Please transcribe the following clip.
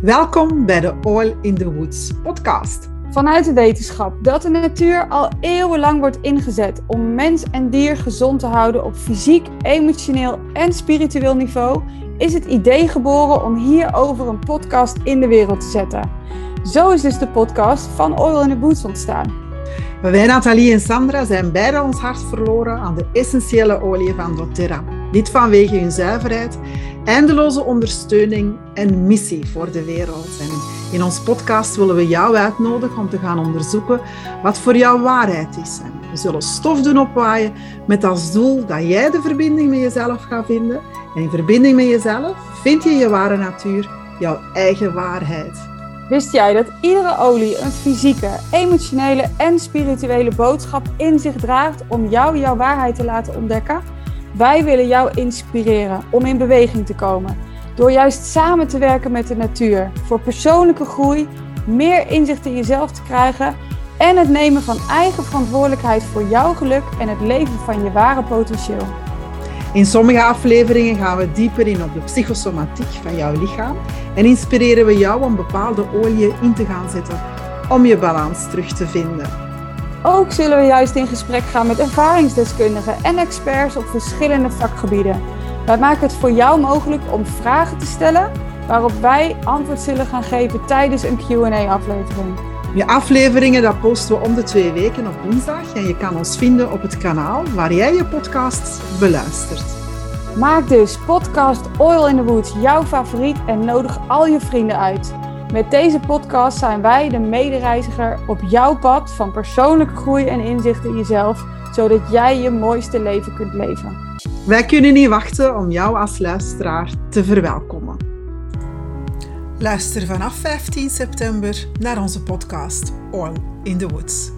Welkom bij de Oil in the Woods podcast. Vanuit de wetenschap dat de natuur al eeuwenlang wordt ingezet om mens en dier gezond te houden op fysiek, emotioneel en spiritueel niveau, is het idee geboren om hierover een podcast in de wereld te zetten. Zo is dus de podcast van Oil in the Woods ontstaan. Wij, Nathalie en Sandra, zijn beide ons hart verloren aan de essentiële olie van doTERRA. Dit vanwege hun zuiverheid, eindeloze ondersteuning en missie voor de wereld. En in ons podcast willen we jou uitnodigen om te gaan onderzoeken wat voor jou waarheid is. We zullen stof doen opwaaien met als doel dat jij de verbinding met jezelf gaat vinden. En in verbinding met jezelf vind je je ware natuur, jouw eigen waarheid. Wist jij dat iedere olie een fysieke, emotionele en spirituele boodschap in zich draagt om jou jouw waarheid te laten ontdekken? Wij willen jou inspireren om in beweging te komen. Door juist samen te werken met de natuur. Voor persoonlijke groei, meer inzicht in jezelf te krijgen. En het nemen van eigen verantwoordelijkheid voor jouw geluk en het leven van je ware potentieel. In sommige afleveringen gaan we dieper in op de psychosomatiek van jouw lichaam en inspireren we jou om bepaalde oliën in te gaan zetten om je balans terug te vinden. Ook zullen we juist in gesprek gaan met ervaringsdeskundigen en experts op verschillende vakgebieden. Wij maken het voor jou mogelijk om vragen te stellen waarop wij antwoord zullen gaan geven tijdens een Q&A-aflevering. Je afleveringen dat posten we om de twee weken op woensdag en je kan ons vinden op het kanaal waar jij je podcasts beluistert. Maak dus podcast Oil in the Woods jouw favoriet en nodig al je vrienden uit. Met deze podcast zijn wij de medereiziger op jouw pad van persoonlijke groei en inzicht in jezelf, zodat jij je mooiste leven kunt leven. Wij kunnen niet wachten om jou als luisteraar te verwelkomen. Luister vanaf 15 september naar onze podcast Oil in the Woods.